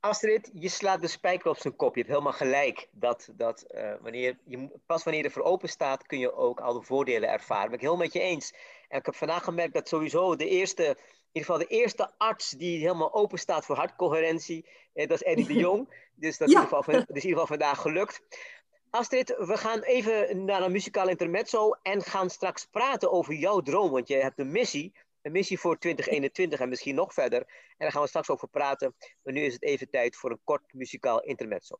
Astrid, je slaat de spijker op zijn kop. Je hebt helemaal gelijk dat, dat uh, wanneer je, pas wanneer je ervoor open staat, kun je ook al de voordelen ervaren. Ben ik heel met je eens. En ik heb vandaag gemerkt dat sowieso de eerste in ieder geval de eerste arts die helemaal open staat voor hartcoherentie. Eh, dat is Eddie de Jong. [laughs] Dus dat is, ja. in ieder geval, dus in ieder geval vandaag gelukt. Astrid, we gaan even naar een muzikaal intermezzo en gaan straks praten over jouw droom. Want je hebt een missie, een missie voor 2021 en misschien nog verder. En daar gaan we straks over praten. Maar nu is het even tijd voor een kort muzikaal intermezzo.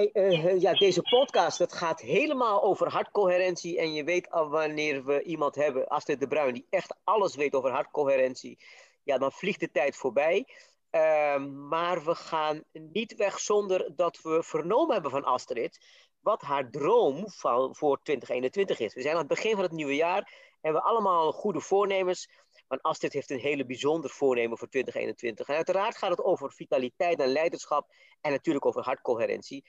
Hey, uh, ja, deze podcast dat gaat helemaal over hartcoherentie. En je weet al wanneer we iemand hebben, Astrid de Bruin, die echt alles weet over hartcoherentie. Ja, dan vliegt de tijd voorbij. Uh, maar we gaan niet weg zonder dat we vernomen hebben van Astrid wat haar droom van, voor 2021 is. We zijn aan het begin van het nieuwe jaar en we allemaal goede voornemens. Want Astrid heeft een hele bijzonder voornemen voor 2021. En uiteraard gaat het over vitaliteit en leiderschap en natuurlijk over hartcoherentie.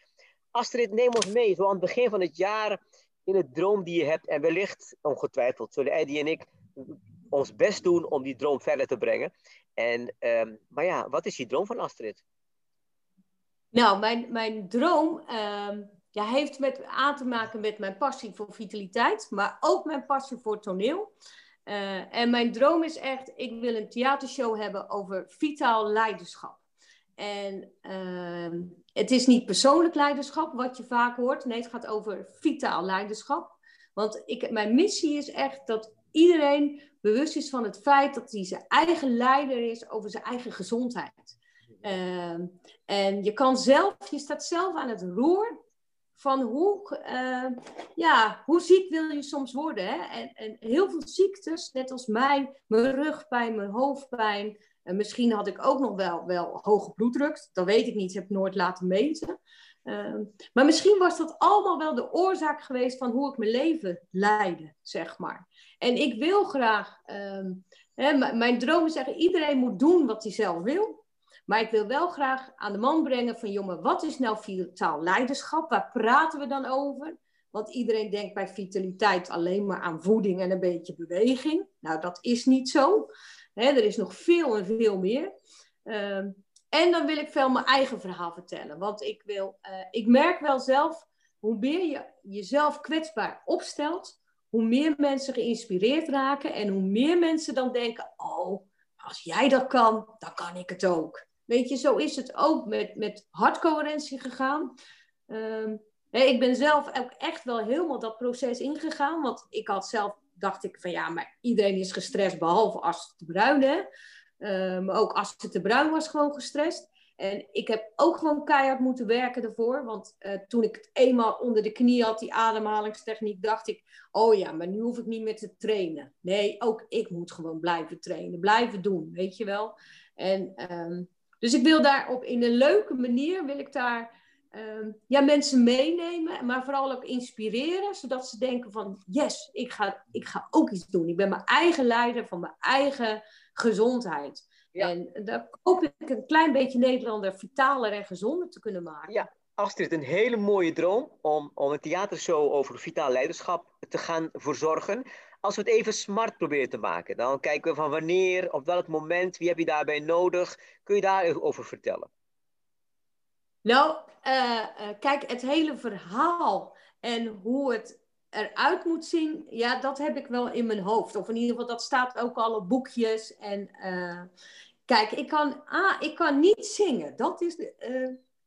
Astrid, neem ons mee, zo aan het begin van het jaar, in het droom die je hebt. En wellicht, ongetwijfeld, zullen Eddie en ik ons best doen om die droom verder te brengen. En, um, maar ja, wat is die droom van Astrid? Nou, mijn, mijn droom um, ja, heeft met, aan te maken met mijn passie voor vitaliteit, maar ook mijn passie voor toneel. Uh, en mijn droom is echt, ik wil een theatershow hebben over vitaal leiderschap. En uh, het is niet persoonlijk leiderschap, wat je vaak hoort. Nee, het gaat over vitaal leiderschap. Want ik, mijn missie is echt dat iedereen bewust is van het feit dat hij zijn eigen leider is over zijn eigen gezondheid. Uh, en je kan zelf, je staat zelf aan het roer van hoe, uh, ja, hoe ziek wil je soms worden. Hè? En, en heel veel ziektes, net als mij, mijn rugpijn, mijn hoofdpijn. En misschien had ik ook nog wel, wel hoge bloeddruk. Dat weet ik niet, heb ik nooit laten meten. Uh, maar misschien was dat allemaal wel de oorzaak geweest van hoe ik mijn leven leidde, zeg maar. En ik wil graag, uh, hè, mijn droom is zeggen, iedereen moet doen wat hij zelf wil. Maar ik wil wel graag aan de man brengen van, jongen, wat is nou vitaal leiderschap? Waar praten we dan over? Want iedereen denkt bij vitaliteit alleen maar aan voeding en een beetje beweging. Nou, dat is niet zo. Er is nog veel en veel meer. Uh, en dan wil ik veel mijn eigen verhaal vertellen. Want ik, wil, uh, ik merk wel zelf, hoe meer je jezelf kwetsbaar opstelt, hoe meer mensen geïnspireerd raken en hoe meer mensen dan denken, oh, als jij dat kan, dan kan ik het ook. Weet je, zo is het ook met, met hartcoherentie gegaan. Um, ik ben zelf ook echt wel helemaal dat proces ingegaan. Want ik had zelf, dacht ik van ja, maar iedereen is gestrest behalve Astrid de Bruin. Hè? Uh, maar ook Astrid de Bruin was gewoon gestrest. En ik heb ook gewoon keihard moeten werken ervoor. Want uh, toen ik het eenmaal onder de knie had, die ademhalingstechniek, dacht ik: oh ja, maar nu hoef ik niet meer te trainen. Nee, ook ik moet gewoon blijven trainen, blijven doen, weet je wel. En um, dus ik wil daar op in een leuke manier, wil ik daar um, ja, mensen meenemen, maar vooral ook inspireren, zodat ze denken van, yes, ik ga, ik ga ook iets doen. Ik ben mijn eigen leider van mijn eigen gezondheid. Ja. En daar hoop ik een klein beetje Nederlander vitaler en gezonder te kunnen maken. Ja, Astrid, een hele mooie droom om, om een theatershow over vitaal leiderschap te gaan verzorgen. Als we het even smart proberen te maken, dan kijken we van wanneer, op welk moment, wie heb je daarbij nodig? Kun je daarover vertellen? Nou, uh, uh, kijk, het hele verhaal en hoe het eruit moet zien, ja, dat heb ik wel in mijn hoofd. Of in ieder geval, dat staat ook al op boekjes. En uh, kijk, ik kan, ah, ik kan niet zingen. Dat is,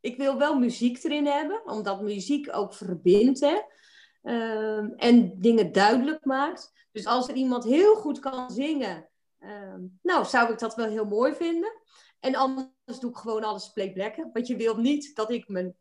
ik wil wel muziek erin hebben, omdat muziek ook verbindt. Hè? Ehm, en dingen duidelijk maakt. Dus als er iemand heel goed kan zingen, uh, nou zou ik dat wel heel mooi vinden. En anders doe ik gewoon alles playbacken. Want je wil niet dat ik mijn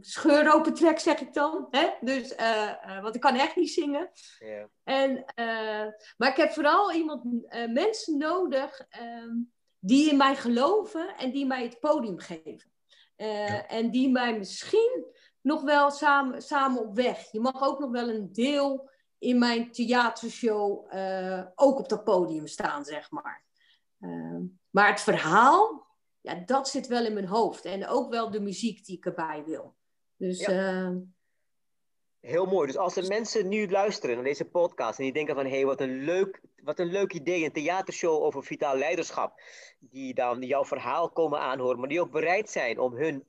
scheur open trek, zeg ik dan. Hè? Dus, uh, uh, want ik kan echt niet zingen. Yeah. En, uh, maar ik heb vooral iemand, mensen nodig ehm, die in mij geloven en die mij het podium geven. Ja. En die mij misschien nog wel samen, samen op weg. Je mag ook nog wel een deel in mijn theatershow uh, ook op dat podium staan, zeg maar. Uh, maar het verhaal, ja, dat zit wel in mijn hoofd. En ook wel de muziek die ik erbij wil. Dus, ja. uh, Heel mooi. Dus als er mensen nu luisteren naar deze podcast en die denken van hé, hey, wat, een leuk, wat een leuk idee, een theatershow over vitaal leiderschap, die dan jouw verhaal komen aanhoren, maar die ook bereid zijn om hun,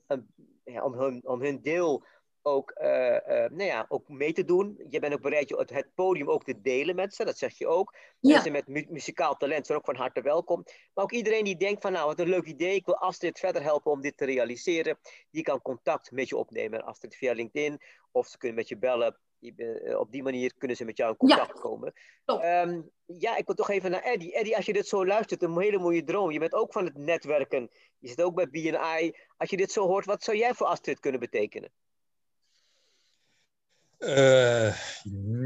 om hun, om hun deel ook, uh, uh, nou ja, ook mee te doen. Je bent ook bereid het, het podium ook te delen met ze, dat zeg je ook. Ja. Mensen met mu muzikaal talent zijn ook van harte welkom. Maar ook iedereen die denkt van nou, wat een leuk idee, ik wil Astrid verder helpen om dit te realiseren. Die kan contact met je opnemen. Astrid via LinkedIn of ze kunnen met je bellen. Eh, op die manier kunnen ze met jou in contact ja. komen. Um, ja, ik wil toch even naar Eddie. Eddie, als je dit zo luistert, een hele mooie droom. Je bent ook van het netwerken. Je zit ook bij BNI. Als je dit zo hoort, wat zou jij voor Astrid kunnen betekenen? Uh,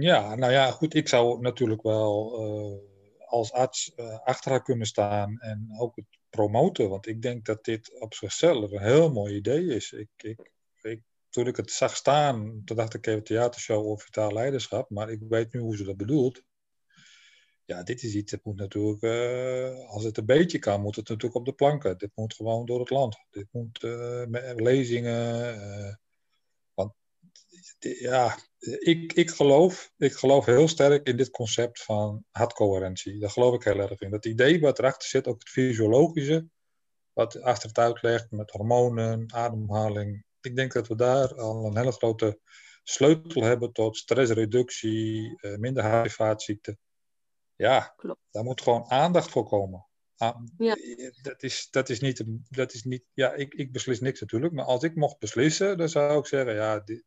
ja, nou ja, goed. Ik zou natuurlijk wel als arts achter haar kunnen staan en ook het promoten. Want ik denk dat dit op zichzelf een heel mooi idee is. Ik, ik, toen ik het zag staan, toen dacht ik even theatershow over vitaal leiderschap. Maar ik weet nu hoe ze dat bedoelt. Ja, dit is iets, het moet natuurlijk, uh, als het een beetje kan, moet het natuurlijk op de planken. Dit moet gewoon door het land. Dit moet uh, lezingen. Ja, ik, ik, geloof, ik geloof heel sterk in dit concept van hartcoherentie. Daar geloof ik heel erg in. Dat idee wat erachter zit, ook het fysiologische, wat achter het uitlegt met hormonen, ademhaling. Ik denk dat we daar al een hele grote sleutel hebben tot stressreductie, minder hartvaatziekten ja, Klopt. daar moet gewoon aandacht voor komen. Ah, ja. dat, is, dat is niet, dat is niet ja, ik, ik beslis niks natuurlijk, maar als ik mocht beslissen, dan zou ik zeggen, ja, dit,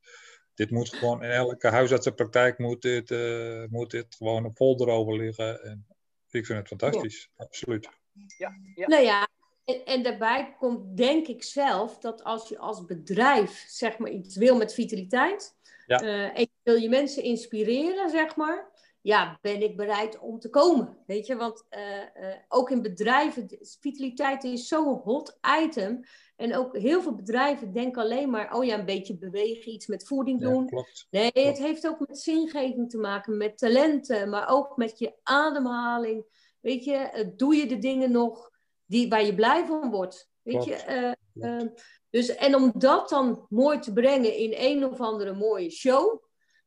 dit moet gewoon in elke huisartsenpraktijk moet dit, uh, moet dit gewoon een folder over liggen. En ik vind het fantastisch, absoluut. Ja, ja. Nou ja, en, en, daarbij komt denk ik zelf dat als je als bedrijf zeg maar iets wil met vitaliteit, ja. uh, en je wil je mensen inspireren, zeg maar, ja, ben ik bereid om te komen? Weet je, want uh, uh, ook in bedrijven, vitaliteit is zo'n hot item. En ook heel veel bedrijven denken alleen maar, oh ja, een beetje bewegen, iets met voeding doen. Ja, nee, het heeft ook met zingeving te maken, met talenten, maar ook met je ademhaling. Weet je, uh, doe je de dingen nog die, waar je blij van wordt? Weet je, dus, en om dat dan mooi te brengen in een of andere mooie show,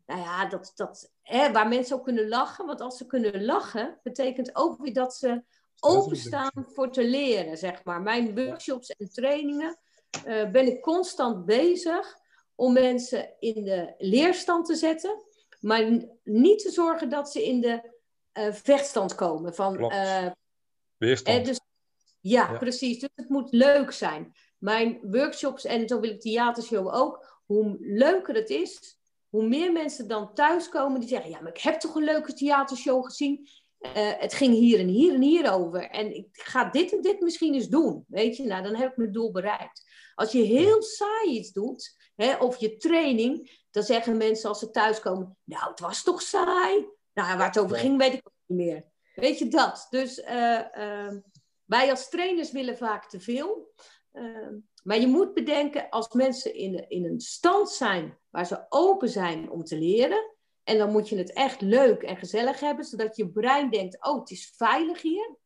nou ja, dat, dat, hè, waar mensen ook kunnen lachen. Want als ze kunnen lachen, betekent ook weer dat ze openstaan voor te leren, zeg maar. Mijn workshops en trainingen uh, ben ik constant bezig om mensen in de leerstand te zetten, maar niet te zorgen dat ze in de uh, vechtstand komen. Van, uh, Weerstand. Dus, ja, ja, precies. Dus het moet leuk zijn. Mijn workshops en zo wil ik theatershow ook. Hoe leuker het is, hoe meer mensen dan thuiskomen die zeggen: Ja, maar ik heb toch een leuke theatershow gezien. Uh, het ging hier en hier en hier over. En ik ga dit en dit misschien eens doen. Weet je, nou, dan heb ik mijn doel bereikt. Als je heel saai iets doet, hè, of je training, dan zeggen mensen als ze thuiskomen: Nou, het was toch saai? Nou, waar het over ging, weet ik ook niet meer. Weet je dat? Dus uh, uh, wij als trainers willen vaak te veel. Maar je moet bedenken, als mensen in, in een stand zijn waar ze open zijn om te leren. En dan moet je het echt leuk en gezellig hebben, zodat je brein denkt: oh, het is veilig hier.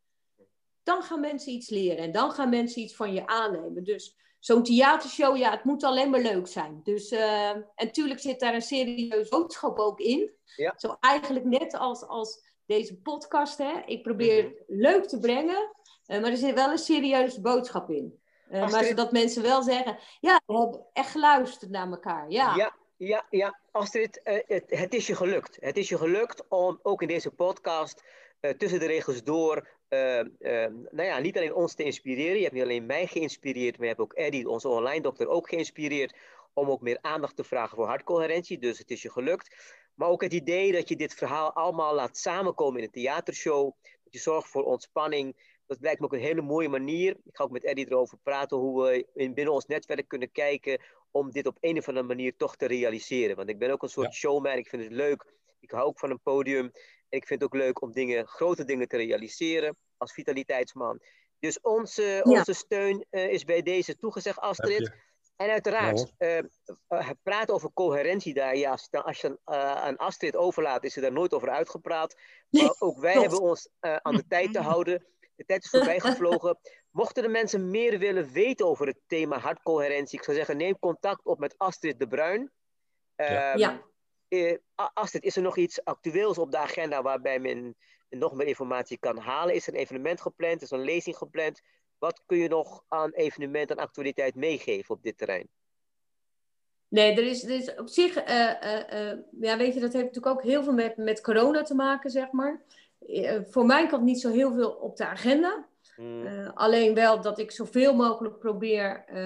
Dan gaan mensen iets leren en dan gaan mensen iets van je aannemen. Dus zo'n theatershow, ja, het moet alleen maar leuk zijn. Dus, uh, en natuurlijk zit daar een serieus boodschap ook in. Ja. Zo eigenlijk net als, als deze podcast. Hè? Ik probeer het mhm. leuk te brengen, uh, maar er zit wel een serieuze boodschap in. Uh, maar zodat mensen wel zeggen, ja, we hebben echt geluisterd naar elkaar. Ja, ja, ja. ja. Astrid, uh, het, het, is je gelukt. Het is je gelukt om ook in deze podcast uh, tussen de regels door, nou ja, niet alleen ons te inspireren. Je hebt niet alleen mij geïnspireerd, maar je hebt ook Eddie, onze online dokter, ook geïnspireerd om ook meer aandacht te vragen voor hartcoherentie. Dus het is je gelukt. Maar ook het idee dat je dit verhaal allemaal laat samenkomen in een theatershow. Dat je zorgt voor ontspanning dat lijkt me ook een hele mooie manier. Ik ga ook met Eddie erover praten hoe we in, binnen ons netwerk kunnen kijken om dit op een of andere manier toch te realiseren. Want ik ben ook een soort showman, ik vind het leuk. Ik hou ook van een podium. En ik vind het ook leuk om dingen, grote dingen te realiseren als vitaliteitsman. Dus onze, onze steun uh, is bij deze toegezegd, Astrid. En uiteraard, uh, praten over coherentie daar, ja, als, als je aan Astrid overlaat, is ze daar nooit over uitgepraat. Maar ook wij hebben ons aan de tijd te houden. De tijd is voorbij [laughs] gevlogen. Mochten de mensen meer willen weten over het thema hartcoherentie, ik zou zeggen, neem contact op met Astrid de Bruin. ja. Ehm, eh, Astrid, is er nog iets actueels op de agenda waarbij men nog meer informatie kan halen? Is er een evenement gepland? Is er een lezing gepland? Wat kun je nog aan evenement en actualiteit meegeven op dit terrein? Nee, er is, er is op zich, uh, uh, ja, weet je, dat heeft natuurlijk ook heel veel met, met corona te maken, zeg maar. Eh, voor mijn kant niet zo heel veel op de agenda. Hmm. Eh, alleen wel dat ik zoveel mogelijk probeer uh,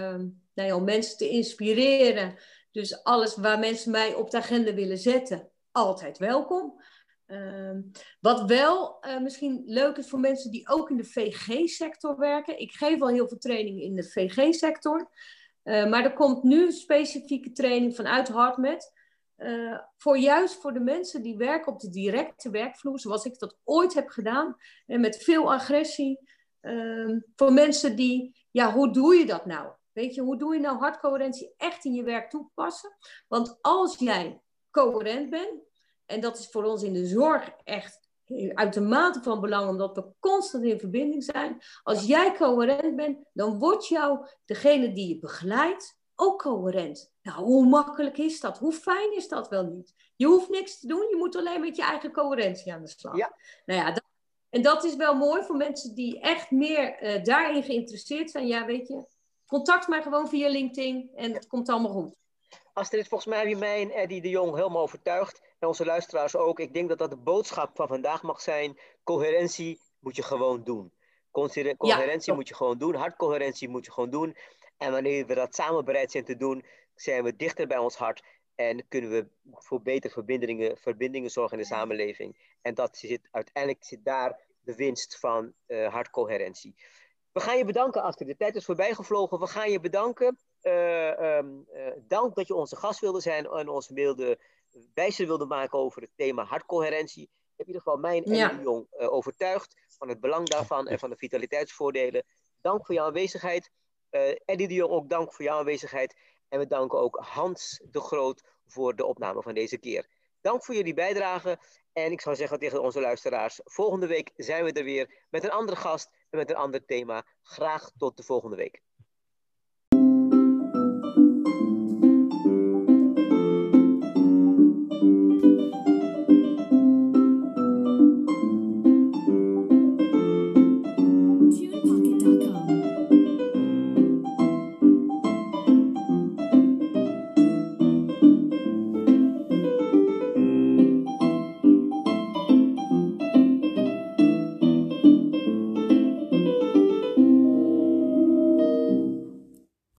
nou ja, om mensen te inspireren. Dus alles waar mensen mij op de agenda willen zetten, altijd welkom. Ehm, wat wel uh, misschien leuk is voor mensen die ook in de VG-sector werken. Ik geef al heel veel trainingen in de VG-sector. maar er komt nu specifieke training vanuit HardMed. Uh, voor juist voor de mensen die werken op de directe werkvloer, zoals ik dat ooit heb gedaan, en met veel agressie. Uh, voor mensen die, ja, hoe doe je dat nou? Weet je, hoe doe je nou hartcoherentie echt in je werk toepassen? Want als jij coherent bent, en dat is voor ons in de zorg echt uitermate van belang, omdat we constant in verbinding zijn. Als jij coherent bent, dan wordt jou, degene die je begeleidt, ook coherent. Nou, hoe makkelijk is dat? Hoe fijn is dat wel niet? Je hoeft niks te doen, je moet alleen met je eigen coherentie aan de slag. Ja. Nou ja, dat, en dat is wel mooi voor mensen die echt meer uh, daarin geïnteresseerd zijn. Ja, weet je, contact mij gewoon via LinkedIn en het komt allemaal goed. Astrid, volgens mij heb je mij en Eddie de Jong helemaal overtuigd. En onze luisteraars ook. Ik denk dat dat de boodschap van vandaag mag zijn. Coherentie moet je gewoon doen. Coherentie moet je gewoon doen. Hartcoherentie moet je gewoon doen. En wanneer we dat samen bereid zijn te doen, zijn we dichter bij ons hart. En kunnen we voor betere verbindingen, verbindingen zorgen in de samenleving. En dat zit, uiteindelijk zit daar de winst van uh, hartcoherentie. We gaan je bedanken, Astrid. De tijd is voorbij gevlogen. We gaan je bedanken. Uh, um, uh, dank dat je onze gast wilde zijn en ons wilde, wijzer wilde maken over het thema hartcoherentie. Je hebt in ieder geval mijn en ja. Jong overtuigd van het belang daarvan en van de vitaliteitsvoordelen. Dank voor jouw aanwezigheid. Eddie de Jong, ook dank voor jouw aanwezigheid. En we danken ook Hans de Groot voor de opname van deze keer. Dank voor jullie bijdrage. En ik zou zeggen tegen onze luisteraars: volgende week zijn we er weer met een andere gast en met een ander thema. Graag tot de volgende week.